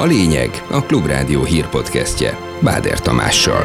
A lényeg a Klubrádió hírpodcastje Báder Tamással.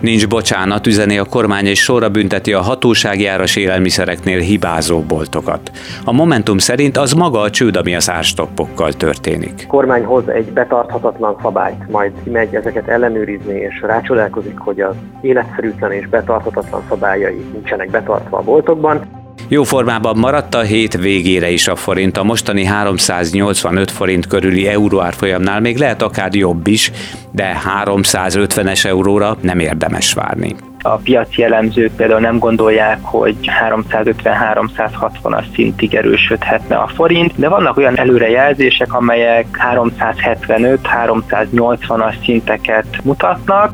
Nincs bocsánat, üzeni a kormány és sorra bünteti a hatóságjáras élelmiszereknél hibázó boltokat. A Momentum szerint az maga a csőd, ami az árstoppokkal történik. A kormány hoz egy betarthatatlan szabályt, majd megy ezeket ellenőrizni, és rácsodálkozik, hogy az életszerűtlen és betarthatatlan szabályai nincsenek betartva a boltokban. Jó formában maradt a hét végére is a forint. A mostani 385 forint körüli euróárfolyamnál még lehet akár jobb is, de 350-es euróra nem érdemes várni. A piaci elemzők például nem gondolják, hogy 350-360-as szintig erősödhetne a forint, de vannak olyan előrejelzések, amelyek 375-380-as szinteket mutatnak.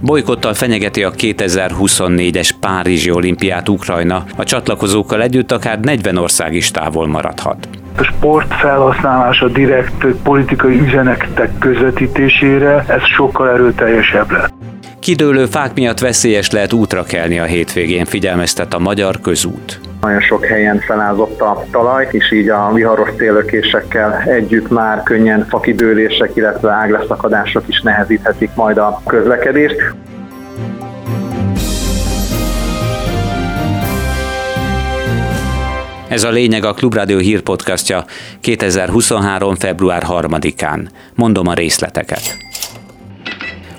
Bolykottal fenyegeti a 2024-es Párizsi olimpiát Ukrajna. A csatlakozókkal együtt akár 40 ország is távol maradhat a sport felhasználása direkt politikai üzenetek közvetítésére, ez sokkal erőteljesebb lett. Kidőlő fák miatt veszélyes lehet útra kelni a hétvégén, figyelmeztet a Magyar Közút. Nagyon sok helyen felázott a talaj, és így a viharos szélökésekkel együtt már könnyen fakidőlések, illetve ágleszakadások is nehezíthetik majd a közlekedést. Ez a lényeg a Klubrádió hírpodcastja 2023. február 3-án. Mondom a részleteket.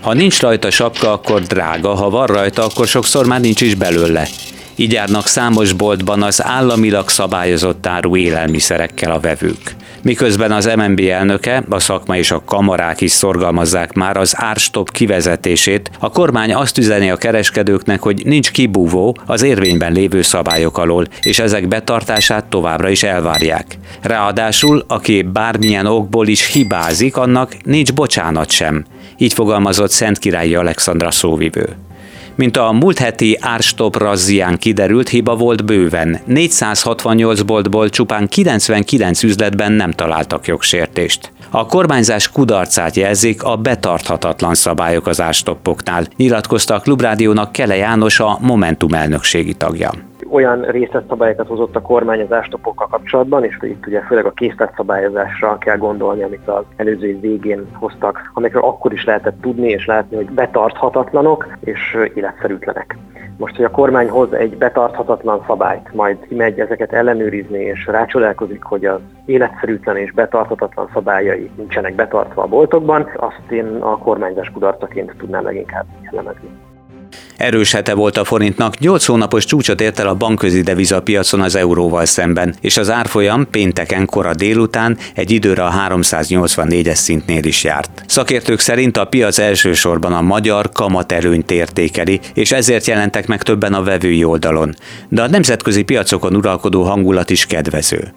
Ha nincs rajta sapka, akkor drága, ha van rajta, akkor sokszor már nincs is belőle. Így járnak számos boltban az államilag szabályozott áru élelmiszerekkel a vevők. Miközben az MNB elnöke, a szakma és a kamarák is szorgalmazzák már az árstop kivezetését, a kormány azt üzeni a kereskedőknek, hogy nincs kibúvó az érvényben lévő szabályok alól, és ezek betartását továbbra is elvárják. Ráadásul, aki bármilyen okból is hibázik, annak nincs bocsánat sem. Így fogalmazott Szent Királyi Alexandra szóvivő. Mint a múlt heti árstop razzián kiderült, hiba volt bőven. 468 boltból csupán 99 üzletben nem találtak jogsértést. A kormányzás kudarcát jelzik a betarthatatlan szabályok az árstoppoknál, nyilatkozta a Klubrádiónak Kele János, a Momentum elnökségi tagja olyan részletszabályokat hozott a kormány az ástopokkal kapcsolatban, és itt ugye főleg a készletszabályozásra kell gondolni, amit az előző év végén hoztak, amikről akkor is lehetett tudni és látni, hogy betarthatatlanok és életszerűtlenek. Most, hogy a kormány hoz egy betarthatatlan szabályt, majd megy ezeket ellenőrizni, és rácsodálkozik, hogy az életszerűtlen és betarthatatlan szabályai nincsenek betartva a boltokban, azt én a kormányzás kudarcaként tudnám leginkább jellemezni. Erős hete volt a forintnak, 8 hónapos csúcsot ért el a bankközi devizapiacon az euróval szemben, és az árfolyam pénteken kora délután egy időre a 384-es szintnél is járt. Szakértők szerint a piac elsősorban a magyar kamaterőnyt értékeli, és ezért jelentek meg többen a vevői oldalon. De a nemzetközi piacokon uralkodó hangulat is kedvező.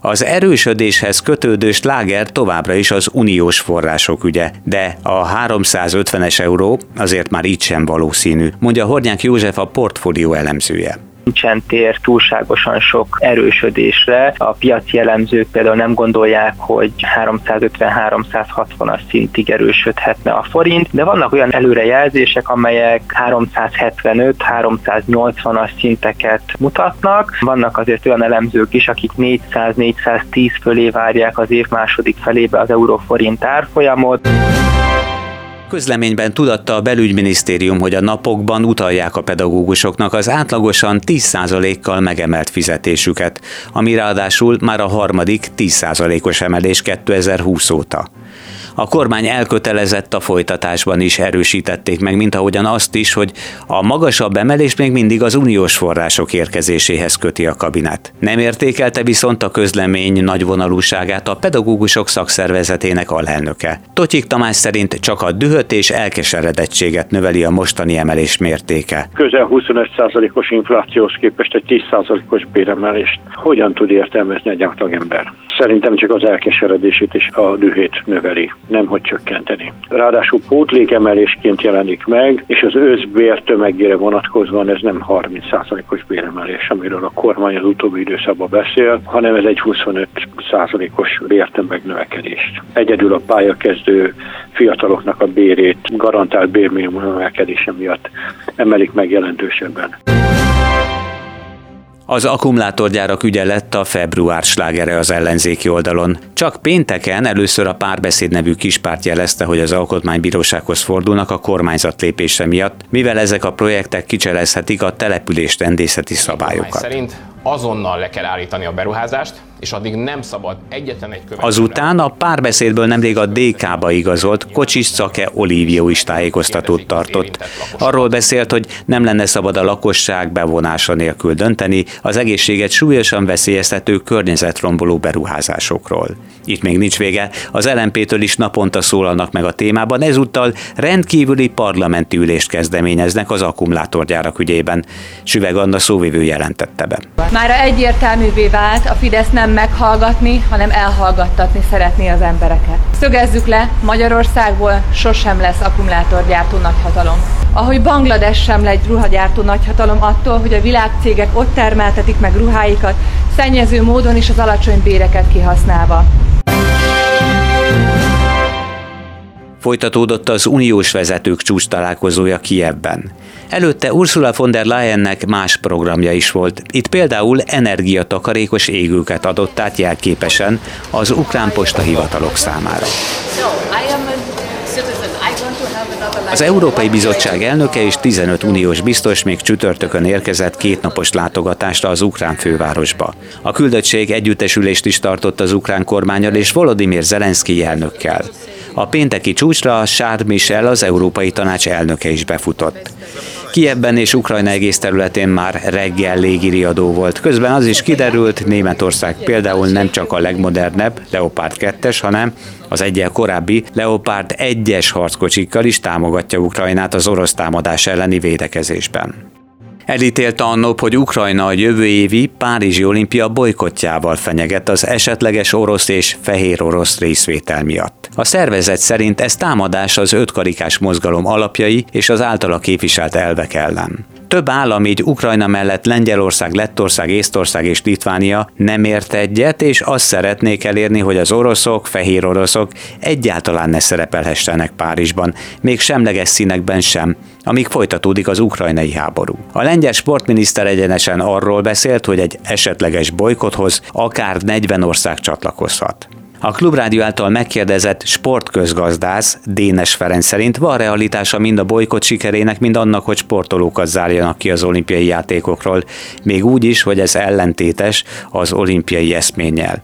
Az erősödéshez kötődő sláger továbbra is az uniós források ügye, de a 350-es euró azért már így sem valószínű, mondja Hornyák József a portfólió elemzője nincsen tér túlságosan sok erősödésre. A piaci elemzők például nem gondolják, hogy 350-360-as szintig erősödhetne a forint, de vannak olyan előrejelzések, amelyek 375-380-as szinteket mutatnak. Vannak azért olyan elemzők is, akik 400-410 fölé várják az év második felébe az euróforint árfolyamot. Közleményben tudatta a belügyminisztérium, hogy a napokban utalják a pedagógusoknak az átlagosan 10%-kal megemelt fizetésüket, ami ráadásul már a harmadik 10%-os emelés 2020 óta. A kormány elkötelezett a folytatásban is erősítették meg, mint ahogyan azt is, hogy a magasabb emelés még mindig az uniós források érkezéséhez köti a kabinet. Nem értékelte viszont a közlemény nagyvonalúságát a pedagógusok szakszervezetének alelnöke. Totyik Tamás szerint csak a dühöt és elkeseredettséget növeli a mostani emelés mértéke. Közel 25%-os inflációhoz képest egy 10%-os béremelést hogyan tud értelmezni egy átlagember? Szerintem csak az elkeseredését és a dühét növeli nem hogy csökkenteni. Ráadásul pótlékemelésként jelenik meg, és az összbér tömegére vonatkozóan ez nem 30%-os béremelés, amiről a kormány az utóbbi időszakban beszél, hanem ez egy 25%-os bértömeg növekedést. Egyedül a pályakezdő fiataloknak a bérét garantált bérminimum növekedése miatt emelik meg jelentősebben. Az akkumulátorgyárak ügye lett a február slágere az ellenzéki oldalon. Csak pénteken először a párbeszéd nevű kispárt jelezte, hogy az alkotmánybírósághoz fordulnak a kormányzat lépése miatt, mivel ezek a projektek kicselezhetik a település rendészeti szabályokat. Szerint azonnal le kell állítani a beruházást, és addig nem szabad egyetlen egy követőre. Azután a párbeszédből nemrég a DK-ba igazolt Kocsis Szake Olívio is tájékoztatót tartott. Arról beszélt, hogy nem lenne szabad a lakosság bevonása nélkül dönteni az egészséget súlyosan veszélyeztető környezetromboló beruházásokról. Itt még nincs vége, az LMP-től is naponta szólalnak meg a témában, ezúttal rendkívüli parlamenti ülést kezdeményeznek az akkumulátorgyárak ügyében. Süveg Anna szóvivő jelentette be. Már egyértelművé vált, a Fidesz nem meghallgatni, hanem elhallgattatni szeretné az embereket. Szögezzük le, Magyarországból sosem lesz akkumulátorgyártó nagyhatalom. Ahogy Banglades sem lett ruhagyártó nagyhatalom attól, hogy a világcégek ott termeltetik meg ruháikat, szennyező módon is az alacsony béreket kihasználva. Folytatódott az uniós vezetők csúcs találkozója Kievben. Előtte Ursula von der Leyennek más programja is volt. Itt például energiatakarékos égőket adott át jelképesen az ukrán postahivatalok számára. Az Európai Bizottság elnöke és 15 uniós biztos még csütörtökön érkezett kétnapos látogatásra az ukrán fővárosba. A küldöttség együttesülést is tartott az ukrán kormányal és Volodymyr Zelenszky elnökkel. A pénteki csúcsra Charles Michel, az Európai Tanács elnöke is befutott. Kievben és Ukrajna egész területén már reggel légiriadó volt. Közben az is kiderült, Németország például nem csak a legmodernebb Leopard 2-es, hanem az egyel korábbi Leopard 1-es harckocsikkal is támogatja Ukrajnát az orosz támadás elleni védekezésben. Elítélte annop, hogy Ukrajna a jövő évi Párizsi olimpia bolykottjával fenyeget az esetleges orosz és fehér orosz részvétel miatt. A szervezet szerint ez támadás az ötkarikás mozgalom alapjai és az általa képviselt elvek ellen. Több állam, így Ukrajna mellett Lengyelország, Lettország, Észtország és Litvánia nem ért egyet, és azt szeretnék elérni, hogy az oroszok, fehér oroszok egyáltalán ne szerepelhessenek Párizsban, még semleges színekben sem, amíg folytatódik az ukrajnai háború. A lengyel sportminiszter egyenesen arról beszélt, hogy egy esetleges bolykothoz akár 40 ország csatlakozhat. A Klubrádió által megkérdezett sportközgazdász Dénes Ferenc szerint van realitása mind a bolykot sikerének, mind annak, hogy sportolókat zárjanak ki az olimpiai játékokról, még úgy is, hogy ez ellentétes az olimpiai eszménnyel.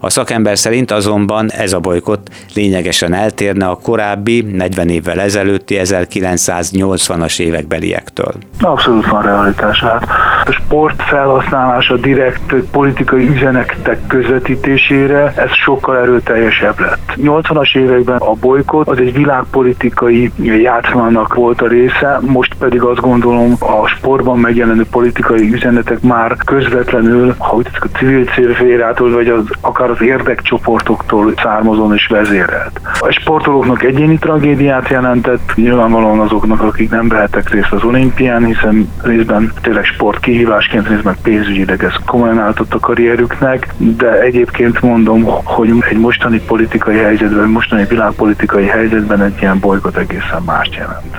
A szakember szerint azonban ez a bolykott lényegesen eltérne a korábbi, 40 évvel ezelőtti 1980-as évekbeliektől. Abszolút van realitás. Hát a sport felhasználása direkt politikai üzenetek közvetítésére ez sokkal erőteljesebb lett. 80-as években a bolykot az egy világpolitikai játszmának volt a része, most pedig azt gondolom a sportban megjelenő politikai üzenetek már közvetlenül, ha úgy a civil célférától, vagy az, akár az érdekcsoportoktól származon és vezérelt. A sportolóknak egyéni tragédiát jelentett, nyilvánvalóan azoknak, akik nem vehettek részt az olimpián, hiszen részben tényleg sport kihívásként, részben pénzügyileg ez komolyan álltott a karrierüknek, de egyébként mondom, hogy egy mostani politikai helyzetben, mostani világpolitikai helyzetben egy ilyen bolygót egészen mást jelent.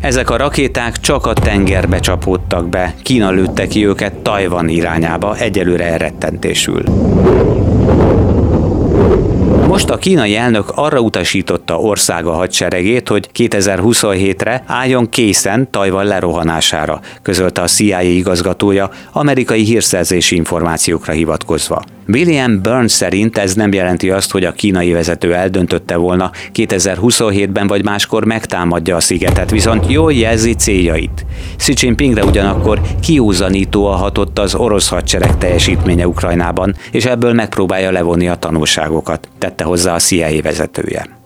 Ezek a rakéták csak a tengerbe csapódtak be, Kína lőtte ki őket Tajvan irányába, egyelőre elrettentésül. Most a kínai elnök arra utasította országa hadseregét, hogy 2027-re álljon készen Tajvan lerohanására, közölte a CIA igazgatója amerikai hírszerzési információkra hivatkozva. William Burns szerint ez nem jelenti azt, hogy a kínai vezető eldöntötte volna 2027-ben vagy máskor megtámadja a szigetet, viszont jól jelzi céljait. Xi Jinpingre ugyanakkor kiúzanítóan hatott az orosz hadsereg teljesítménye Ukrajnában, és ebből megpróbálja levonni a tanulságokat, tette hozzá a CIA vezetője.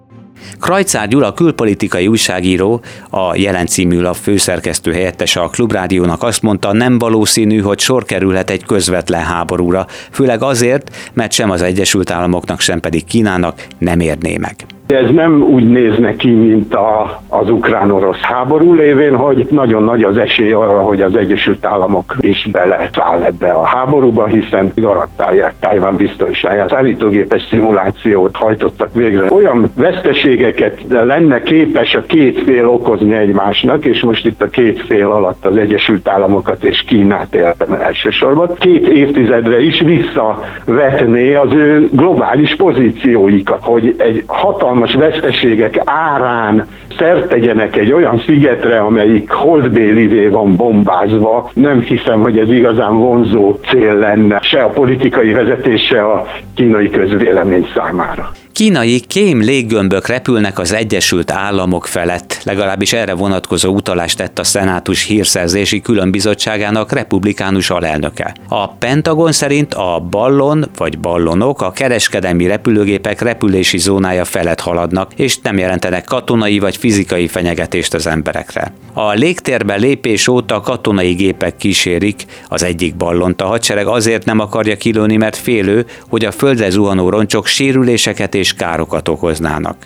Krajcár Gyula külpolitikai újságíró, a Jelen című lap főszerkesztő helyettese a Klubrádiónak azt mondta, nem valószínű, hogy sor kerülhet egy közvetlen háborúra, főleg azért, mert sem az Egyesült Államoknak, sem pedig Kínának nem érné meg. Ez nem úgy néz neki, mint a, az ukrán-orosz háború lévén, hogy nagyon nagy az esély arra, hogy az Egyesült Államok is beleszáll ebbe a háborúba, hiszen garantálják Tájván biztonságát. Szállítógépes szimulációt hajtottak végre. Olyan veszteségeket lenne képes a két fél okozni egymásnak, és most itt a két fél alatt az Egyesült Államokat és Kínát értem elsősorban. Két évtizedre is visszavetné az ő globális pozícióikat, hogy egy hatalmas veszteségek árán szert tegyenek egy olyan szigetre, amelyik holdbélivé van bombázva. Nem hiszem, hogy ez igazán vonzó cél lenne se a politikai vezetés, se a kínai közvélemény számára. Kínai kém léggömbök repülnek az Egyesült Államok felett, legalábbis erre vonatkozó utalást tett a Szenátus hírszerzési különbizottságának republikánus alelnöke. A Pentagon szerint a ballon vagy ballonok a kereskedelmi repülőgépek repülési zónája felett haladnak, és nem jelentenek katonai vagy fizikai fenyegetést az emberekre. A légtérbe lépés óta katonai gépek kísérik az egyik ballont. A hadsereg azért nem akarja kilőni, mert félő, hogy a földre zuhanó roncsok sérüléseket és károkat okoznának.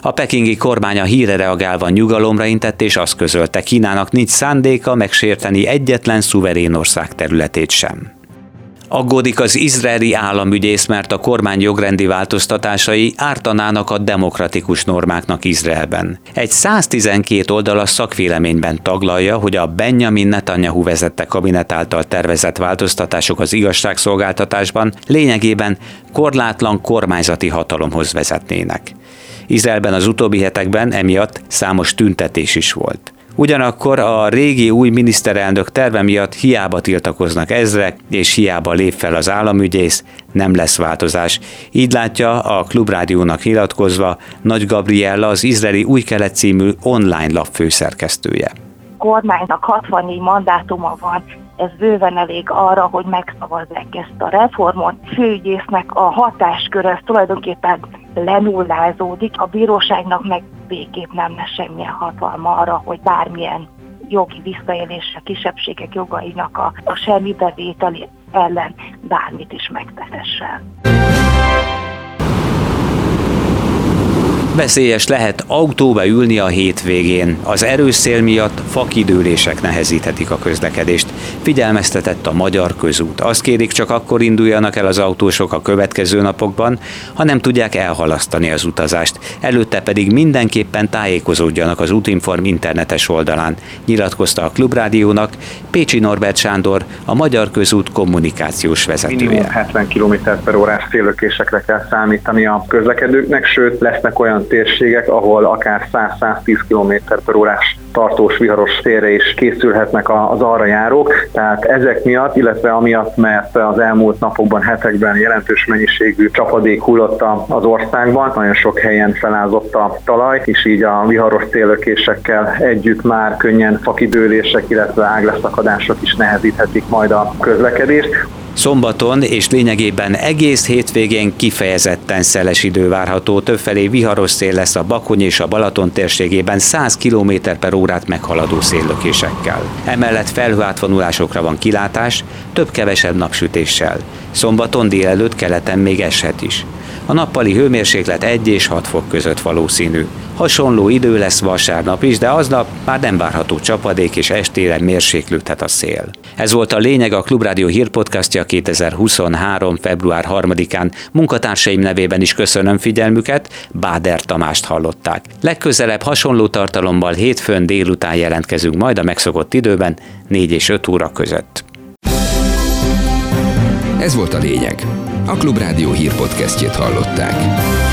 A pekingi kormány a híre reagálva nyugalomra intett és azt közölte, Kínának nincs szándéka megsérteni egyetlen szuverén ország területét sem. Aggódik az izraeli államügyész, mert a kormány jogrendi változtatásai ártanának a demokratikus normáknak Izraelben. Egy 112 oldalas szakvéleményben taglalja, hogy a Benjamin Netanyahu vezette kabinet által tervezett változtatások az igazságszolgáltatásban lényegében korlátlan kormányzati hatalomhoz vezetnének. Izraelben az utóbbi hetekben emiatt számos tüntetés is volt. Ugyanakkor a régi új miniszterelnök terve miatt hiába tiltakoznak ezrek, és hiába lép fel az államügyész, nem lesz változás. Így látja a Klubrádiónak nyilatkozva Nagy Gabriella az izraeli Új Kelet című online lap főszerkesztője. Kormánynak 64 mandátuma van, ez bőven elég arra, hogy megszavazzák ezt a reformot. Főügyésznek a hatáskör ez tulajdonképpen lenullázódik, a bíróságnak meg végképp nem lesz semmilyen hatalma arra, hogy bármilyen jogi visszaélés, a kisebbségek jogainak a, a semmi bevételi ellen bármit is megtehessen. Veszélyes lehet autóba ülni a hétvégén. Az erős szél miatt fakidőlések nehezíthetik a közlekedést. Figyelmeztetett a Magyar Közút. Azt kérik, csak akkor induljanak el az autósok a következő napokban, ha nem tudják elhalasztani az utazást. Előtte pedig mindenképpen tájékozódjanak az Útinform internetes oldalán, nyilatkozta a Klubrádiónak Pécsi Norbert Sándor, a Magyar Közút kommunikációs vezetője. Minimum 70 km per órás szélökésekre kell számítani a közlekedőknek, sőt lesznek olyan olyan térségek, ahol akár 100-110 km per órás tartós viharos szélre is készülhetnek az arra járók, tehát ezek miatt, illetve amiatt, mert az elmúlt napokban, hetekben jelentős mennyiségű csapadék hullott az országban, nagyon sok helyen felázott a talaj, és így a viharos szélökésekkel együtt már könnyen fakidőlések, illetve ágleszakadások is nehezíthetik majd a közlekedést. Szombaton és lényegében egész hétvégén kifejezetten szeles idő várható, többfelé viharos szél lesz a Bakony és a Balaton térségében 100 km per órát meghaladó széllökésekkel. Emellett felhőátvonulásokra van kilátás, több-kevesebb napsütéssel. Szombaton délelőtt keleten még eshet is. A nappali hőmérséklet 1 és 6 fok között valószínű. Hasonló idő lesz vasárnap is, de aznap már nem várható csapadék és estére mérséklődhet a szél. Ez volt a lényeg a Klubrádió hírpodcastja 2023. február 3-án. Munkatársaim nevében is köszönöm figyelmüket, Báder Tamást hallották. Legközelebb hasonló tartalommal hétfőn délután jelentkezünk majd a megszokott időben 4 és 5 óra között. Ez volt a lényeg. A Klubrádió hírpodcastjét hallották.